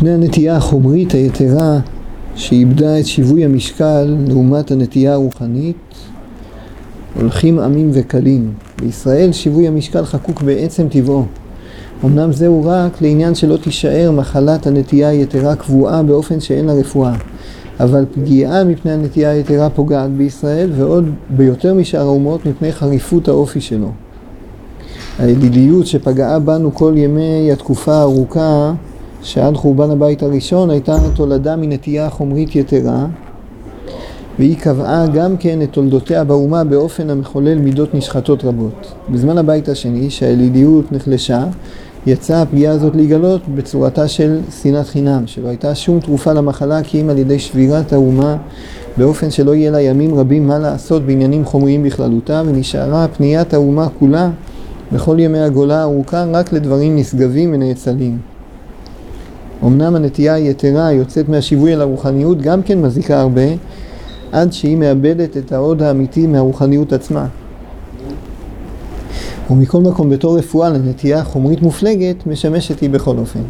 מפני הנטייה החומרית היתרה שאיבדה את שיווי המשקל לעומת הנטייה הרוחנית, הולכים עמים וקלים. בישראל שיווי המשקל חקוק בעצם טבעו. אמנם זהו רק לעניין שלא תישאר מחלת הנטייה היתרה קבועה באופן שאין לה רפואה. אבל פגיעה מפני הנטייה היתרה פוגעת בישראל ועוד ביותר משאר האומות מפני חריפות האופי שלו. הידידיות שפגעה בנו כל ימי התקופה הארוכה שעד חורבן הבית הראשון הייתה תולדה מנטייה חומרית יתרה והיא קבעה גם כן את תולדותיה באומה באופן המחולל מידות נשחטות רבות. בזמן הבית השני, שהילידיות נחלשה, יצאה הפגיעה הזאת להיגלות בצורתה של שנאת חינם, שלא הייתה שום תרופה למחלה כי אם על ידי שבירת האומה באופן שלא יהיה לה ימים רבים מה לעשות בעניינים חומריים בכללותה ונשארה פניית האומה כולה בכל ימי הגולה הארוכה רק לדברים נשגבים ונאצלים. אמנם הנטייה היתרה היוצאת מהשיווי אל הרוחניות גם כן מזיקה הרבה עד שהיא מאבדת את ההוד האמיתי מהרוחניות עצמה. ומכל מקום בתור רפואה לנטייה חומרית מופלגת משמשת היא בכל אופן.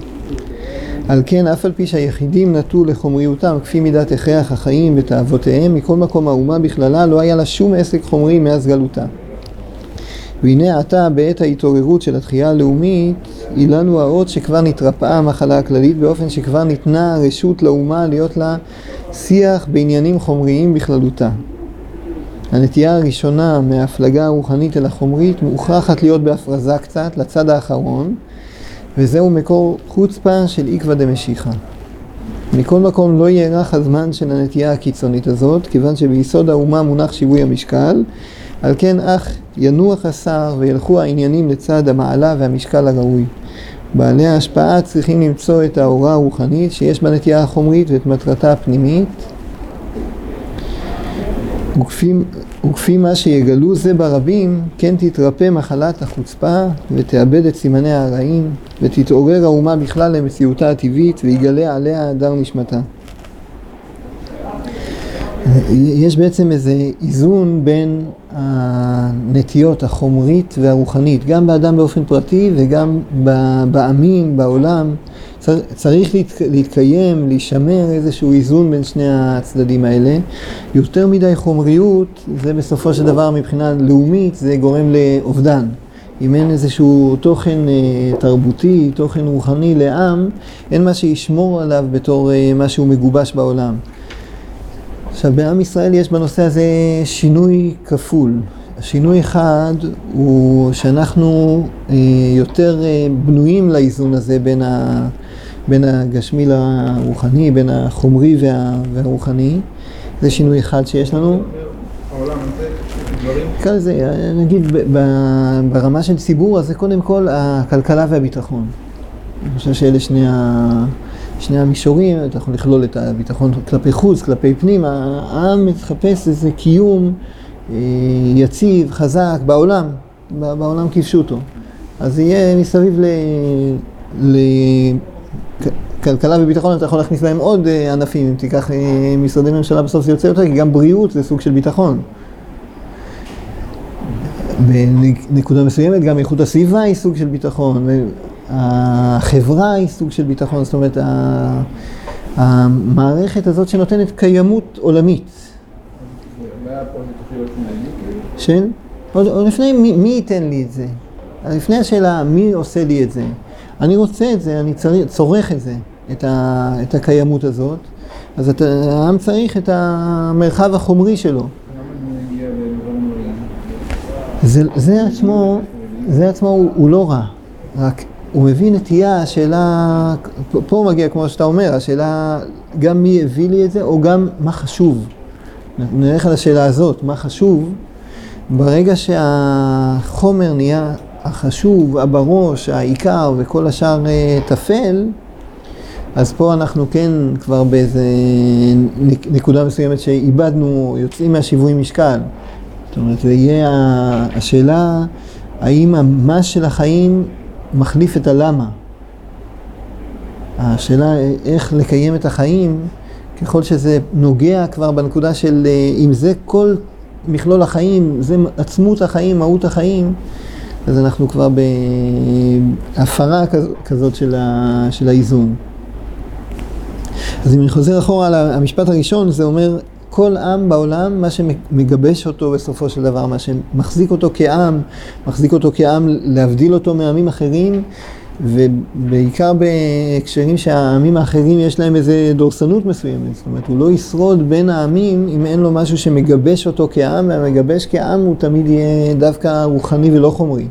על כן אף על פי שהיחידים נטו לחומריותם כפי מידת הכרח החיים ותאוותיהם מכל מקום האומה בכללה לא היה לה שום עסק חומרי מאז גלותה. והנה עתה בעת ההתעוררות של התחייה הלאומית היא לנו האות שכבר נתרפאה המחלה הכללית באופן שכבר ניתנה רשות לאומה להיות לה שיח בעניינים חומריים בכללותה. הנטייה הראשונה מההפלגה הרוחנית אל החומרית מוכרחת להיות בהפרזה קצת לצד האחרון וזהו מקור חוצפה של עקבא דמשיחא. מכל מקום לא יארך הזמן של הנטייה הקיצונית הזאת כיוון שביסוד האומה מונח שיווי המשקל על כן אך ינוח השר וילכו העניינים לצד המעלה והמשקל הראוי. בעלי ההשפעה צריכים למצוא את ההוראה הרוחנית שיש בנטייה החומרית ואת מטרתה הפנימית וכפי, מה שיגלו זה ברבים, כן תתרפא מחלת החוצפה ותאבד את סימניה הרעים ותתעורר האומה בכלל למציאותה הטבעית ויגלה עליה הדר נשמתה. יש בעצם איזה איזון בין הנטיות החומרית והרוחנית, גם באדם באופן פרטי וגם בעמים, בעולם. צריך להתקיים, להישמר איזשהו איזון בין שני הצדדים האלה. יותר מדי חומריות, זה בסופו של דבר מבחינה לאומית, זה גורם לאובדן. אם אין איזשהו תוכן אה, תרבותי, תוכן רוחני לעם, אין מה שישמור עליו בתור אה, משהו מגובש בעולם. עכשיו, בעם ישראל יש בנושא הזה שינוי כפול. שינוי אחד הוא שאנחנו אה, יותר אה, בנויים לאיזון הזה בין, ה, בין הגשמי לרוחני, בין החומרי וה, והרוחני. זה שינוי אחד שיש לנו. נקרא לזה, נגיד ברמה של ציבור, אז זה קודם כל הכלכלה והביטחון. אני חושב שאלה שני ה... שני המישורים, אתה יכול לכלול את הביטחון כלפי חוץ, כלפי פנים, העם מחפש איזה קיום אה, יציב, חזק, בעולם, בעולם כפשוטו. אז יהיה מסביב לכלכלה וביטחון, אתה יכול להכניס בהם עוד אה, ענפים, אם תיקח אה, משרדי ממשלה בסוף זה יוצא יותר, כי גם בריאות זה סוג של ביטחון. בנקודה מסוימת גם איכות הסביבה היא סוג של ביטחון. החברה היא סוג של ביטחון, זאת אומרת, המערכת הזאת שנותנת קיימות עולמית. של? עוד, עוד לפני מי, מי ייתן לי את זה? לפני השאלה מי עושה לי את זה. אני רוצה את זה, אני צריך, צורך את זה, את, ה, את הקיימות הזאת. אז אתה, העם צריך את המרחב החומרי שלו. זה, זה עצמו, זה עצמו הוא, הוא לא רע, רק הוא מביא נטייה, השאלה, פה מגיע כמו שאתה אומר, השאלה גם מי הביא לי את זה, או גם מה חשוב. נלך על השאלה הזאת, מה חשוב, ברגע שהחומר נהיה החשוב, הבראש, העיקר וכל השאר אה, טפל, אז פה אנחנו כן כבר באיזה נקודה מסוימת שאיבדנו, יוצאים מהשיווי משקל. זאת אומרת, זה יהיה השאלה האם המס של החיים מחליף את הלמה. השאלה איך לקיים את החיים, ככל שזה נוגע כבר בנקודה של אה, אם זה כל מכלול החיים, זה עצמות החיים, מהות החיים, אז אנחנו כבר בהפרה כזאת של, ה, של האיזון. אז אם אני חוזר אחורה למשפט הראשון, זה אומר כל עם בעולם, מה שמגבש אותו בסופו של דבר, מה שמחזיק אותו כעם, מחזיק אותו כעם להבדיל אותו מעמים אחרים, ובעיקר בהקשרים שהעמים האחרים יש להם איזה דורסנות מסוימת. זאת אומרת, הוא לא ישרוד בין העמים אם אין לו משהו שמגבש אותו כעם, והמגבש כעם הוא תמיד יהיה דווקא רוחני ולא חומרי.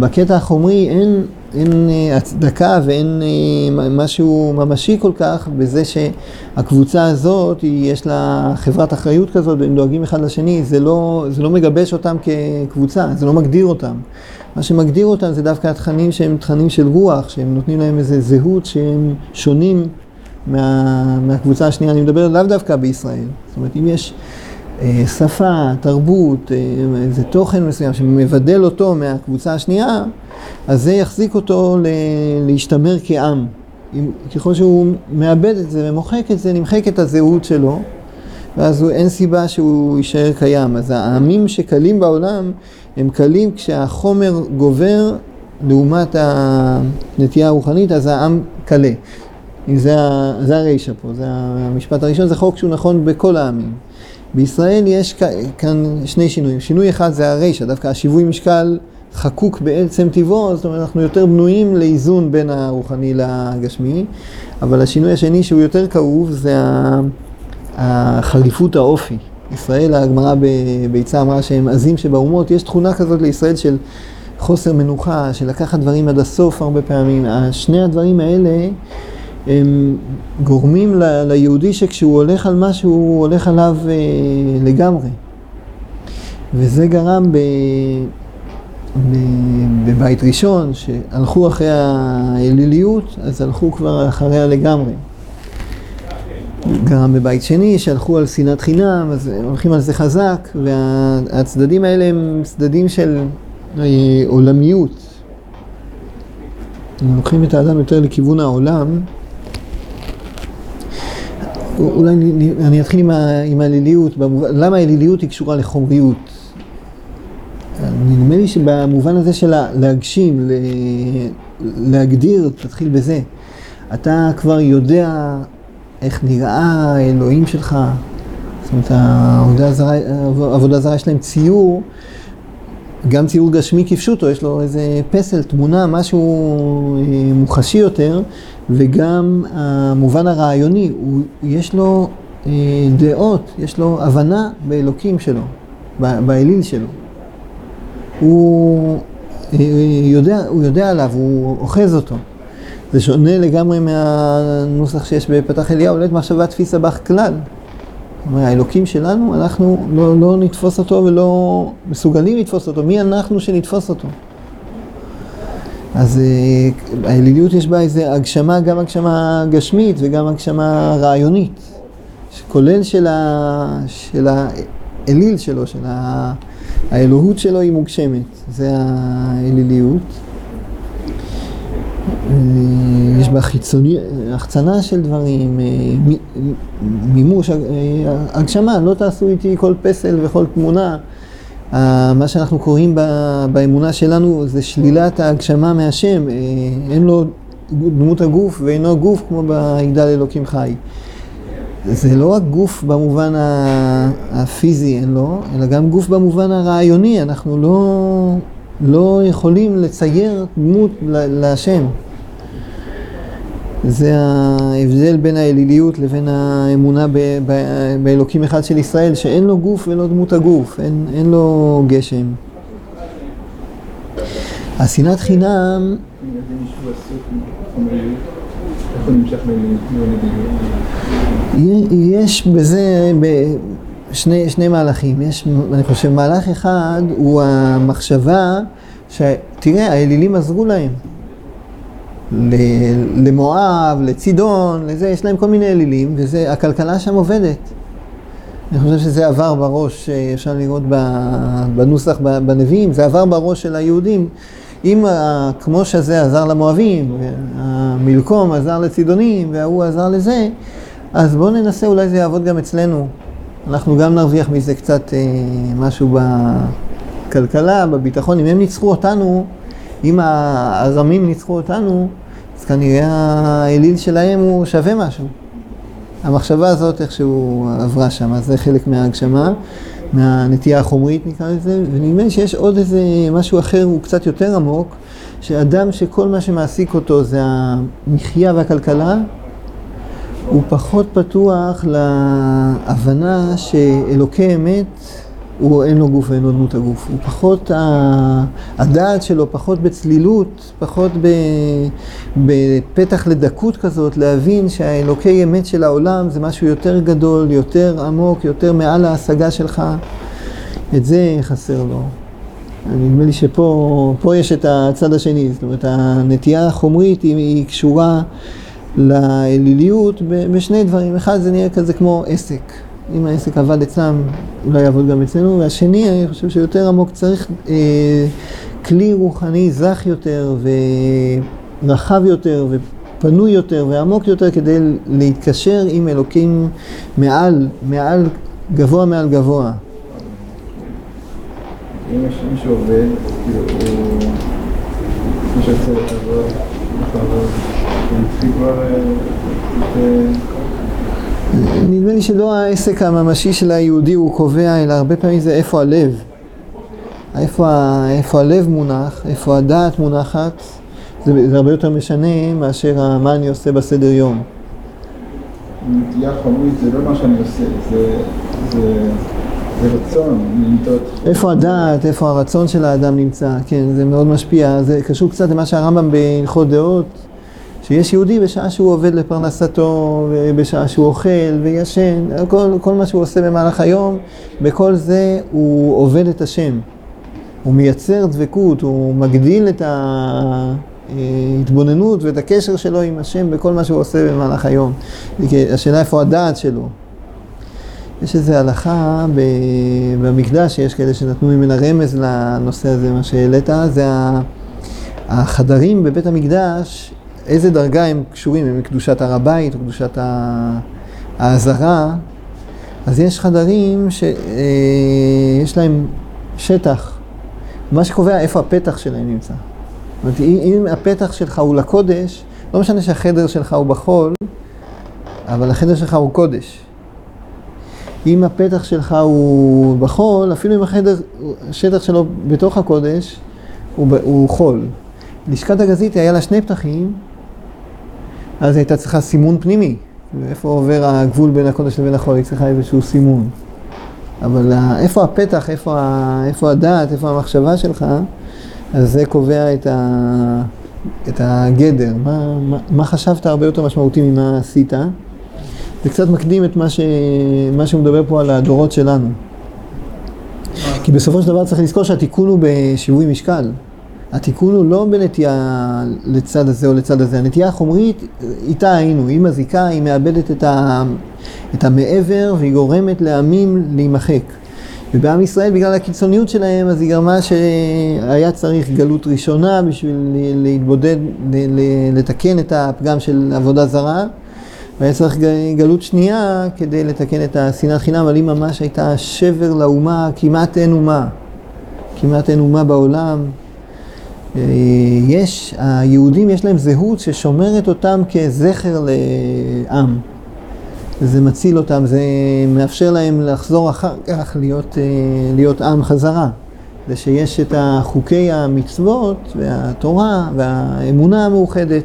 בקטע החומרי אין, אין אה, הצדקה ואין אה, משהו ממשי כל כך בזה שהקבוצה הזאת, יש לה חברת אחריות כזאת והם דואגים אחד לשני, זה לא, זה לא מגבש אותם כקבוצה, זה לא מגדיר אותם. מה שמגדיר אותם זה דווקא התכנים שהם תכנים של רוח, שהם נותנים להם איזה זהות שהם שונים מה, מהקבוצה השנייה. אני מדבר לאו דווקא בישראל. זאת אומרת, אם יש שפה, תרבות, אה, איזה תוכן מסוים שמבדל אותו מהקבוצה השנייה, אז זה יחזיק אותו ל, להשתמר כעם. אם, ככל שהוא מאבד את זה ומוחק את זה, נמחק את הזהות שלו. ואז אין סיבה שהוא יישאר קיים. אז העמים שקלים בעולם הם קלים כשהחומר גובר לעומת הנטייה הרוחנית, אז העם קלה. זה, זה הרישא פה, זה המשפט הראשון, זה חוק שהוא נכון בכל העמים. בישראל יש כאן שני שינויים. שינוי אחד זה הרישא, דווקא השיווי משקל חקוק בעצם טבעו, זאת אומרת אנחנו יותר בנויים לאיזון בין הרוחני לגשמי, אבל השינוי השני שהוא יותר כאוב זה החריפות האופי. ישראל, הגמרא בביצה אמרה שהם עזים שבאומות, יש תכונה כזאת לישראל של חוסר מנוחה, של לקחת דברים עד הסוף הרבה פעמים. שני הדברים האלה הם גורמים ל, ליהודי שכשהוא הולך על משהו, הוא הולך עליו אה, לגמרי. וזה גרם ב, ב, בבית ראשון, שהלכו אחרי האליליות, אז הלכו כבר אחריה לגמרי. גרם בבית שני, שהלכו על שנאת חינם, אז הולכים על זה חזק, והצדדים האלה הם צדדים של אה, עולמיות. לוקחים את האדם יותר לכיוון העולם, אולי אני אתחיל עם, ה, עם הליליות, במובן, למה האליליות היא קשורה לחומריות? נדמה לי שבמובן הזה של להגשים, להגדיר, תתחיל בזה. אתה כבר יודע איך נראה האלוהים שלך. זאת אומרת, העבודה זרה, העבודה זרה יש להם ציור, גם ציור גשמי כפשוטו, יש לו איזה פסל, תמונה, משהו אה, מוחשי יותר, וגם המובן הרעיוני, הוא, יש לו אה, דעות, יש לו הבנה באלוקים שלו, באליל שלו. הוא אה, יודע, הוא יודע עליו, הוא אוחז אותו. זה שונה לגמרי מהנוסח שיש בפתח אליהו, לית מחשבה תפיסה בך כלל. אומר, האלוקים שלנו, אנחנו לא, לא נתפוס אותו ולא מסוגלים לתפוס אותו. מי אנחנו שנתפוס אותו? אז אה, האליליות יש בה איזו הגשמה, גם הגשמה גשמית וגם הגשמה רעיונית, כולל של, ה, של האליל שלו, של ה, האלוהות שלו היא מוגשמת, זה האליליות. אה, יש בה חיצוני, החצנה של דברים, אה, מימוש, אה, הגשמה, לא תעשו איתי כל פסל וכל תמונה. מה שאנחנו קוראים באמונה שלנו זה שלילת ההגשמה מהשם, אין לו דמות הגוף ואינו גוף כמו ביגדל אלוקים חי. זה לא רק גוף במובן הפיזי אין לו, אלא גם גוף במובן הרעיוני, אנחנו לא, לא יכולים לצייר דמות להשם. זה ההבדל בין האליליות לבין האמונה ב- ב- באלוקים אחד של ישראל, שאין לו גוף ולא דמות הגוף, אין, אין לו גשם. השנאת חינם... יש בזה שני, שני מהלכים. יש, אני חושב, מהלך אחד הוא המחשבה שתראה, האלילים עזרו להם. למואב, לצידון, לזה, יש להם כל מיני אלילים, והכלכלה שם עובדת. אני חושב שזה עבר בראש, אה, אפשר לראות בנוסח בנביאים, זה עבר בראש של היהודים. אם כמו שזה עזר למואבים, המלקום עזר לצידונים, וההוא עזר לזה, אז בואו ננסה, אולי זה יעבוד גם אצלנו. אנחנו גם נרוויח מזה קצת אה, משהו בכלכלה, בביטחון. אם הם ניצחו אותנו, אם הארמים ניצחו אותנו, אז כנראה האליל שלהם הוא שווה משהו. המחשבה הזאת איכשהו עברה שם, אז זה חלק מההגשמה, מהנטייה החומרית נקרא לזה, ונדמה לי שיש עוד איזה משהו אחר, הוא קצת יותר עמוק, שאדם שכל מה שמעסיק אותו זה המחיה והכלכלה, הוא פחות פתוח להבנה שאלוקי אמת הוא אין לו גוף ואין לו דמות הגוף. הוא פחות, הדעת שלו פחות בצלילות, פחות בפתח לדקות כזאת, להבין שהאלוקי אמת של העולם זה משהו יותר גדול, יותר עמוק, יותר מעל ההשגה שלך. את זה חסר לו. נדמה לי שפה יש את הצד השני, זאת אומרת הנטייה החומרית היא, היא קשורה לאליליות בשני דברים. אחד זה נראה כזה כמו עסק. אם העסק עבד אצלם, אולי יעבוד גם אצלנו. והשני, אני חושב שיותר עמוק, צריך אה, כלי רוחני זך יותר ורחב יותר ופנוי יותר ועמוק יותר כדי להתקשר עם אלוקים מעל, מעל, גבוה מעל גבוה. אם יש מישהו עובד, כאילו הוא... מי שעושה את העבודה, הוא כבר... נדמה לי שלא העסק הממשי של היהודי הוא קובע, אלא הרבה פעמים זה איפה הלב. איפה, איפה הלב מונח, איפה הדעת מונחת, זה, זה הרבה יותר משנה מאשר מה אני עושה בסדר יום. נטייה חומרית זה לא מה שאני עושה, זה, זה, זה רצון לנטות. איפה הדעת, איפה הרצון של האדם נמצא, כן, זה מאוד משפיע. זה קשור קצת למה שהרמב"ם בהלכות דעות. שיש יהודי בשעה שהוא עובד לפרנסתו, ובשעה שהוא אוכל וישן, כל, כל מה שהוא עושה במהלך היום, בכל זה הוא עובד את השם. הוא מייצר דבקות, הוא מגדיל את ההתבוננות ואת הקשר שלו עם השם בכל מה שהוא עושה במהלך היום. השאלה איפה הדעת שלו. יש איזו הלכה במקדש, שיש כאלה שנתנו ממנה רמז לנושא הזה, מה שהעלית, זה החדרים בבית המקדש איזה דרגה הם קשורים, הם מקדושת הר הבית או קדושת העזרה, אז יש חדרים שיש אה, להם שטח, מה שקובע איפה הפתח שלהם נמצא. זאת אומרת, אם הפתח שלך הוא לקודש, לא משנה שהחדר שלך הוא בחול, אבל החדר שלך הוא קודש. אם הפתח שלך הוא בחול, אפילו אם החדר, השטח שלו בתוך הקודש, הוא, הוא חול. לשכת הגזית היה לה שני פתחים, אז הייתה צריכה סימון פנימי. איפה עובר הגבול בין הקודש לבין החול, היא צריכה איזשהו סימון. אבל איפה הפתח, איפה, איפה הדעת, איפה המחשבה שלך, אז זה קובע את, ה, את הגדר. מה, מה, מה חשבת הרבה יותר משמעותי ממה עשית? זה קצת מקדים את מה, ש, מה שהוא מדבר פה על הדורות שלנו. כי בסופו של דבר צריך לזכור שהתיקון הוא בשיווי משקל. התיקון הוא לא בנטייה לצד הזה או לצד הזה, הנטייה החומרית, איתה היינו, היא מזיקה, היא מאבדת את, ה, את המעבר והיא גורמת לעמים להימחק. ובעם ישראל, בגלל הקיצוניות שלהם, אז היא גרמה שהיה צריך גלות ראשונה בשביל להתבודד, לתקן את הפגם של עבודה זרה, והיה צריך גלות שנייה כדי לתקן את השנאת חינם, אבל היא ממש הייתה שבר לאומה, כמעט אין אומה. כמעט אין אומה בעולם. אה, יש, היהודים יש להם זהות ששומרת אותם כזכר לעם. וזה מציל אותם, זה מאפשר להם לחזור אחר כך להיות, אה, להיות עם חזרה. זה שיש את חוקי המצוות והתורה והאמונה המאוחדת,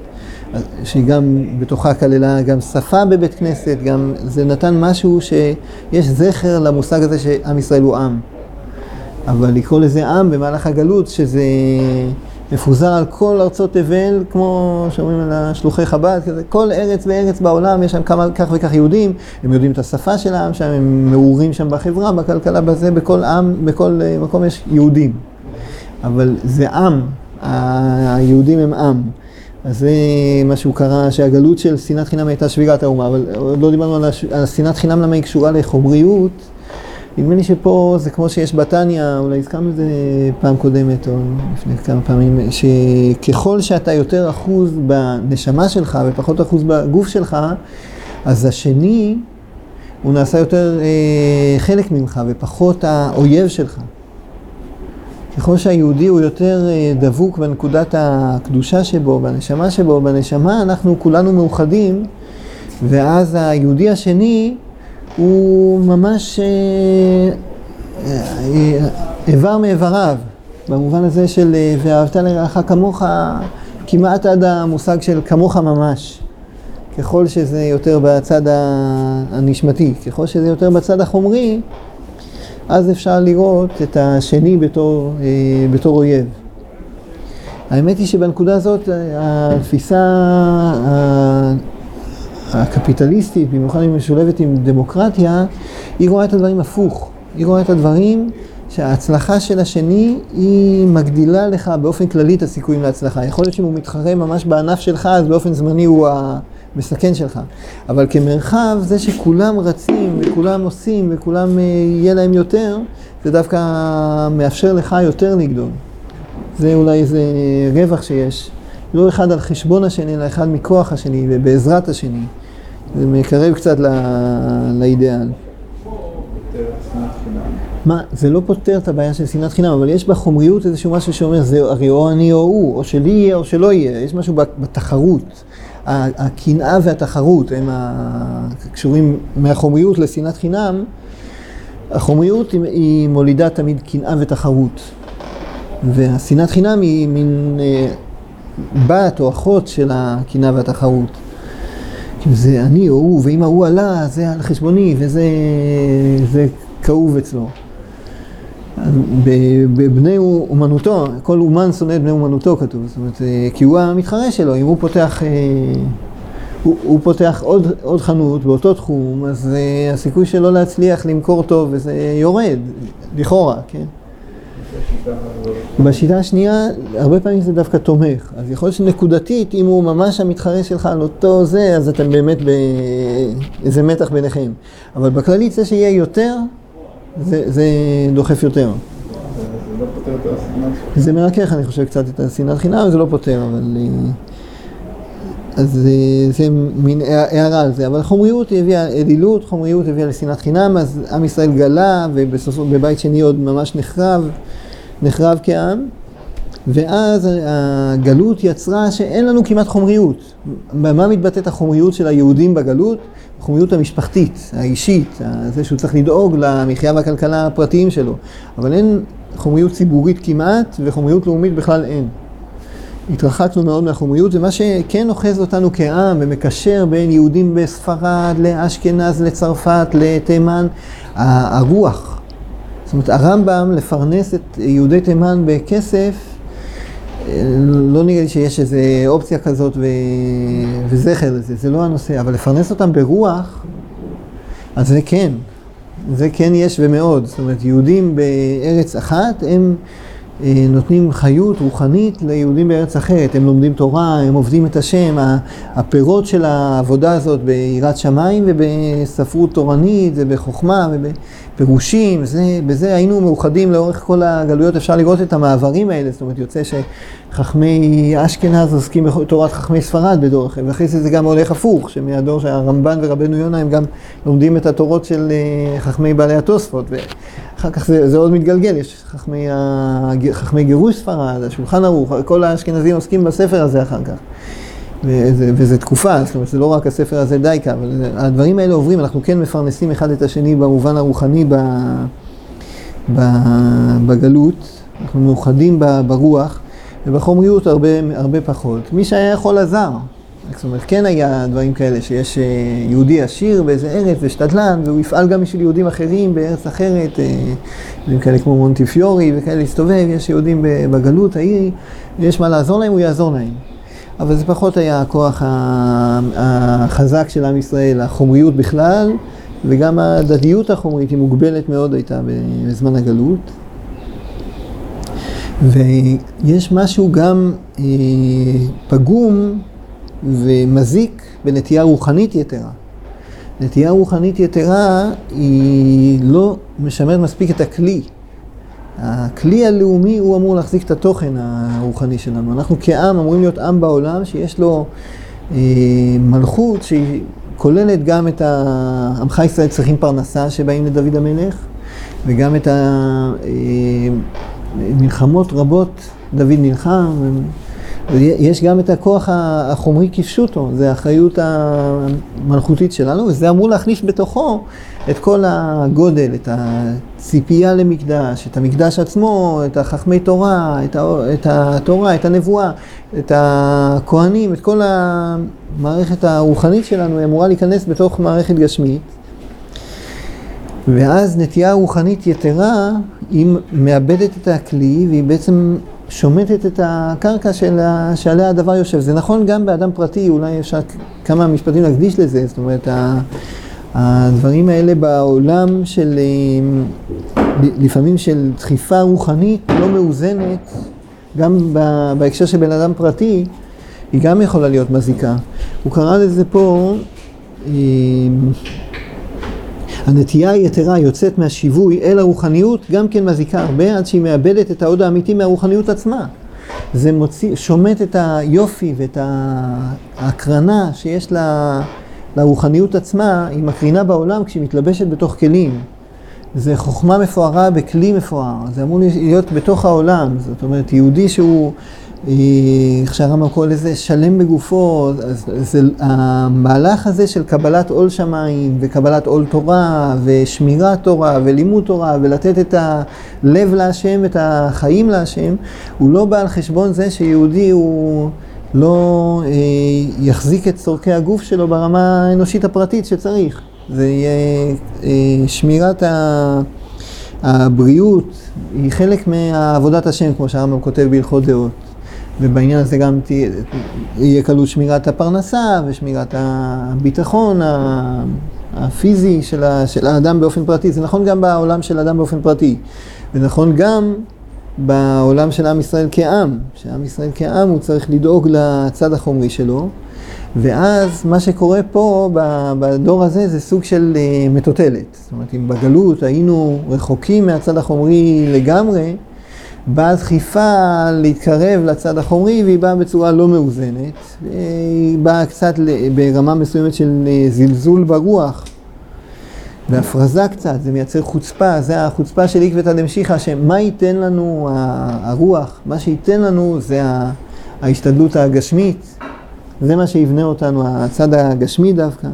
שהיא גם בתוכה כללה גם שפה בבית כנסת, גם זה נתן משהו שיש זכר למושג הזה שעם ישראל הוא עם. אבל לקרוא לזה עם במהלך הגלות, שזה מפוזר על כל ארצות תבל, כמו שאומרים על השלוחי חב"ד, כזה, כל ארץ וארץ בעולם, יש שם כמה, כך וכך יהודים, הם יודעים את השפה של העם שם, הם מעורים שם בחברה, בכלכלה, בזה, בכל עם, בכל אה, מקום יש יהודים. אבל זה עם, היהודים הם עם. אז זה מה שהוא קרא, שהגלות של שנאת חינם הייתה שבירת האומה, אבל עוד לא דיברנו על שנאת חינם למה היא קשורה לחומריות. נדמה לי שפה זה כמו שיש בתניא, אולי הזכרנו את זה פעם קודמת או לפני כמה פעמים, שככל שאתה יותר אחוז בנשמה שלך ופחות אחוז בגוף שלך, אז השני הוא נעשה יותר אה, חלק ממך ופחות האויב שלך. ככל שהיהודי הוא יותר אה, דבוק בנקודת הקדושה שבו, בנשמה שבו, בנשמה אנחנו כולנו מאוחדים, ואז היהודי השני הוא ממש אה, אה, איבר מאיבריו, במובן הזה של ואהבת לרעך כמוך, כמעט עד המושג של כמוך ממש. ככל שזה יותר בצד הנשמתי, ככל שזה יותר בצד החומרי, אז אפשר לראות את השני בתור, אה, בתור אויב. האמת היא שבנקודה הזאת התפיסה הקפיטליסטית, במיוחד אם היא משולבת עם דמוקרטיה, היא רואה את הדברים הפוך. היא רואה את הדברים שההצלחה של השני היא מגדילה לך באופן כללי את הסיכויים להצלחה. יכול להיות שאם הוא מתחרה ממש בענף שלך, אז באופן זמני הוא המסכן שלך. אבל כמרחב, זה שכולם רצים וכולם עושים וכולם אה, יהיה להם יותר, זה דווקא מאפשר לך יותר לגדול. זה אולי איזה רווח שיש. לא אחד על חשבון השני, אלא אחד מכוח השני ובעזרת השני. זה מקרב קצת לא, לאידאל. מה, זה לא פותר את הבעיה של שנאת חינם, אבל יש בחומריות איזשהו משהו שאומר, זה הרי או אני או הוא, או שלי יהיה או שלא יהיה, יש משהו בתחרות. הקנאה והתחרות הם קשורים מהחומריות לשנאת חינם, החומריות היא מולידה תמיד קנאה ותחרות. והשנאת חינם היא מין אה, בת או אחות של הקנאה והתחרות. זה אני או הוא, ואם ההוא עלה, זה על חשבוני, וזה כאוב אצלו. בבני אומנותו, כל אומן שונא את בני אומנותו כתוב, זאת אומרת, אה, כי הוא המתחרה שלו, אם הוא פותח, אה, הוא, הוא פותח עוד, עוד חנות באותו תחום, אז uh, הסיכוי שלו להצליח למכור טוב וזה יורד, לכאורה, כן? בשיטה השנייה, הרבה פעמים זה דווקא תומך. אז יכול להיות שנקודתית, אם הוא ממש המתחרה שלך על אותו זה, אז אתם באמת באיזה מתח ביניכם. אבל בכללית זה שיהיה יותר, זה, זה דוחף יותר. זה מרכך, אני חושב, קצת את השנאת חינם, זה לא פותר, אבל... אה, אז זה, זה מין הערה על זה, אבל חומריות הביאה אלילות, חומריות הביאה לשנאת חינם, אז עם ישראל גלה, ובסוף בבית שני עוד ממש נחרב, נחרב כעם, ואז הגלות יצרה שאין לנו כמעט חומריות. במה מתבטאת החומריות של היהודים בגלות? החומריות המשפחתית, האישית, זה שהוא צריך לדאוג למחיה והכלכלה הפרטיים שלו. אבל אין חומריות ציבורית כמעט, וחומריות לאומית בכלל אין. התרחקנו מאוד מהחומריות, ומה שכן אוחז אותנו כעם ומקשר בין יהודים בספרד לאשכנז, לצרפת, לתימן, הרוח. אומרת, הרמב"ם לפרנס את יהודי תימן בכסף, לא נראה לי שיש איזו אופציה כזאת ו... וזכר לזה, זה לא הנושא, אבל לפרנס אותם ברוח, אז זה כן, זה כן יש ומאוד. זאת אומרת, יהודים בארץ אחת, הם אה, נותנים חיות רוחנית ליהודים בארץ אחרת. הם לומדים תורה, הם עובדים את השם. הפירות של העבודה הזאת ביראת שמיים ובספרות תורנית ובחוכמה ובפירושים, זה, בזה היינו מאוחדים לאורך כל הגלויות. אפשר לראות את המעברים האלה, זאת אומרת, יוצא שחכמי אשכנז עוסקים בתורת חכמי ספרד בדור אחר, ואחרי זה זה גם הולך הפוך, שמהדור שהרמב"ן ורבנו יונה הם גם לומדים את התורות של אה, חכמי בעלי התוספות. אחר כך זה, זה עוד מתגלגל, יש חכמי, חכמי גירוש ספרד, השולחן ערוך, כל האשכנזים עוסקים בספר הזה אחר כך. וזה, תקופה, זאת אומרת, זה לא רק הספר הזה דייקה, אבל הדברים האלה עוברים, אנחנו כן מפרנסים אחד את השני במובן הרוחני ב, ב, בגלות, אנחנו מאוחדים ברוח, ובחומריות הרבה, הרבה פחות. מי שהיה יכול עזר. זאת אומרת, כן היה דברים כאלה, שיש אה, יהודי עשיר באיזה ארץ ושתדלן, והוא יפעל גם בשביל יהודים אחרים בארץ אחרת, אה, דברים כאלה כמו מונטיפיורי וכאלה, להסתובב, יש יהודים בגלות העיר, ויש מה לעזור להם, הוא יעזור להם. אבל זה פחות היה הכוח החזק של עם ישראל, החומריות בכלל, וגם הדדיות החומרית היא מוגבלת מאוד הייתה בזמן הגלות. ויש משהו גם אה, פגום ומזיק בנטייה רוחנית יתרה. נטייה רוחנית יתרה היא לא משמרת מספיק את הכלי. הכלי הלאומי הוא אמור להחזיק את התוכן הרוחני שלנו. אנחנו כעם אמורים להיות עם בעולם שיש לו אה, מלכות שהיא כוללת גם את. עמך ישראל צריכים פרנסה שבאים לדוד המלך, וגם את ה... אה, רבות דוד נלחם, יש גם את הכוח החומרי כפשוטו, זה האחריות המלכותית שלנו, וזה אמור להכניס בתוכו את כל הגודל, את הציפייה למקדש, את המקדש עצמו, את החכמי תורה, את התורה, את הנבואה, את הכהנים, את כל המערכת הרוחנית שלנו, היא אמורה להיכנס בתוך מערכת גשמית. ואז נטייה רוחנית יתרה, היא מאבדת את הכלי והיא בעצם שומטת את הקרקע של שעליה הדבר יושב. זה נכון גם באדם פרטי, אולי אפשר כמה משפטים להקדיש לזה, זאת אומרת, הדברים האלה בעולם של, לפעמים של דחיפה רוחנית לא מאוזנת, גם בהקשר של בן אדם פרטי, היא גם יכולה להיות מזיקה. הוא קרא לזה פה, הנטייה היתרה יוצאת מהשיווי אל הרוחניות, גם כן מזיקה הרבה עד שהיא מאבדת את ההוד האמיתי מהרוחניות עצמה. זה מוציא, שומט את היופי ואת ההקרנה שיש לה, לרוחניות עצמה, היא מקרינה בעולם כשהיא מתלבשת בתוך כלים. זה חוכמה מפוארה בכלי מפואר, זה אמור להיות בתוך העולם, זאת אומרת יהודי שהוא איך שהרמב"ם קורא לזה שלם בגופו, אז זה, המהלך הזה של קבלת עול שמיים וקבלת עול תורה ושמירת תורה ולימוד תורה ולתת את הלב להשם, את החיים להשם, הוא לא בא על חשבון זה שיהודי הוא לא אה, יחזיק את צורכי הגוף שלו ברמה האנושית הפרטית שצריך. זה יהיה אה, שמירת ה... הבריאות היא חלק מעבודת השם, כמו שהרמב"ם כותב בהלכות דעות. ובעניין הזה גם תהיה, יהיה כלול שמירת הפרנסה ושמירת הביטחון הפיזי של, ה, של האדם באופן פרטי. זה נכון גם בעולם של האדם באופן פרטי. ונכון גם בעולם של עם ישראל כעם, שעם ישראל כעם הוא צריך לדאוג לצד החומרי שלו. ואז מה שקורה פה בדור הזה זה סוג של אה, מטוטלת. זאת אומרת, אם בגלות היינו רחוקים מהצד החומרי לגמרי, באה דחיפה להתקרב לצד החומרי והיא באה בצורה לא מאוזנת. היא באה קצת ברמה מסוימת של אה, זלזול ברוח והפרזה קצת, זה מייצר חוצפה, זה החוצפה של עקבתא דמשיחא, שמה ייתן לנו הרוח, מה שייתן לנו זה ההשתדלות הגשמית, זה מה שיבנה אותנו, הצד הגשמי דווקא.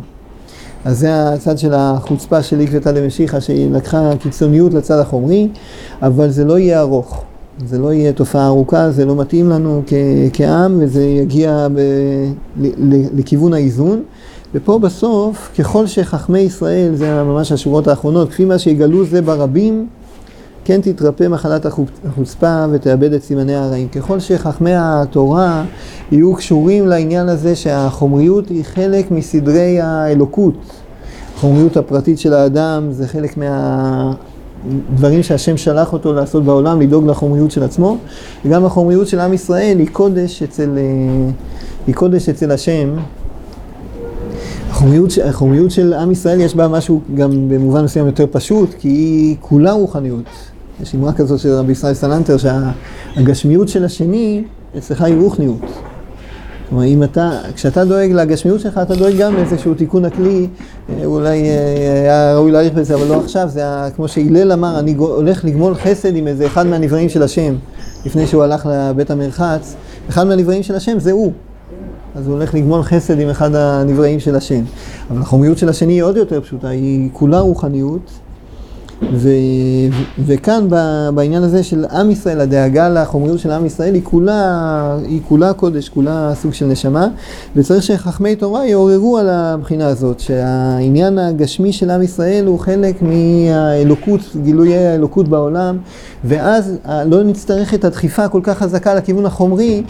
אז זה הצד של החוצפה של עקבתא דמשיחא, שהיא לקחה קיצוניות לצד החומרי, אבל זה לא יהיה ארוך. זה לא יהיה תופעה ארוכה, זה לא מתאים לנו כ- כעם, וזה יגיע ב- לכיוון האיזון. ופה בסוף, ככל שחכמי ישראל, זה ממש השורות האחרונות, כפי מה שיגלו זה ברבים, כן תתרפא מחלת החוצפה ותאבד את סימני הרעים. ככל שחכמי התורה יהיו קשורים לעניין הזה שהחומריות היא חלק מסדרי האלוקות. החומריות הפרטית של האדם זה חלק מה... דברים שהשם שלח אותו לעשות בעולם, לדאוג לחומריות של עצמו, וגם החומריות של עם ישראל היא קודש אצל, אה, היא קודש אצל השם. החומריות, החומריות של עם ישראל יש בה משהו גם במובן מסוים יותר פשוט, כי היא כולה רוחניות. יש אמרה כזאת של רבי ישראל סלנטר, שהגשמיות של השני אצלך היא רוחניות. כלומר, אם אתה, כשאתה דואג לגשמיות שלך, אתה דואג גם לאיזשהו תיקון הכלי, אה, אולי אה, היה ראוי להעריך בזה, אבל לא עכשיו, זה היה, כמו שהלל אמר, אני הולך לגמול חסד עם איזה אחד מהנבראים של השם, לפני שהוא הלך לבית המרחץ, אחד מהנבראים של השם זה הוא. אז הוא הולך לגמול חסד עם אחד הנבראים של השם. אבל החומריות של השני היא עוד יותר פשוטה, היא כולה רוחניות. ו, וכאן בעניין הזה של עם ישראל, הדאגה לחומריות של עם ישראל היא כולה, היא כולה קודש, כולה סוג של נשמה, וצריך שחכמי תורה יעוררו על הבחינה הזאת, שהעניין הגשמי של עם ישראל הוא חלק מהאלוקות, גילויי האלוקות בעולם, ואז לא נצטרך את הדחיפה הכל כך חזקה לכיוון החומרי,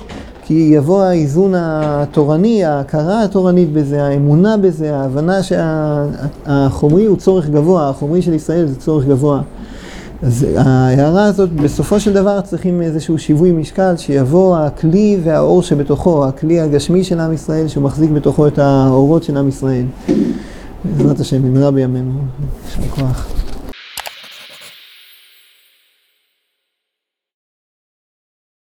כי יבוא האיזון התורני, ההכרה התורנית בזה, האמונה בזה, ההבנה שהחומרי הוא צורך גבוה, החומרי של ישראל זה צורך גבוה. אז ההערה הזאת, בסופו של דבר צריכים איזשהו שיווי משקל, שיבוא הכלי והאור שבתוכו, הכלי הגשמי של עם ישראל, שהוא מחזיק בתוכו את האורות של עם ישראל. בעזרת השם, במהרה בימינו. יישר כוח.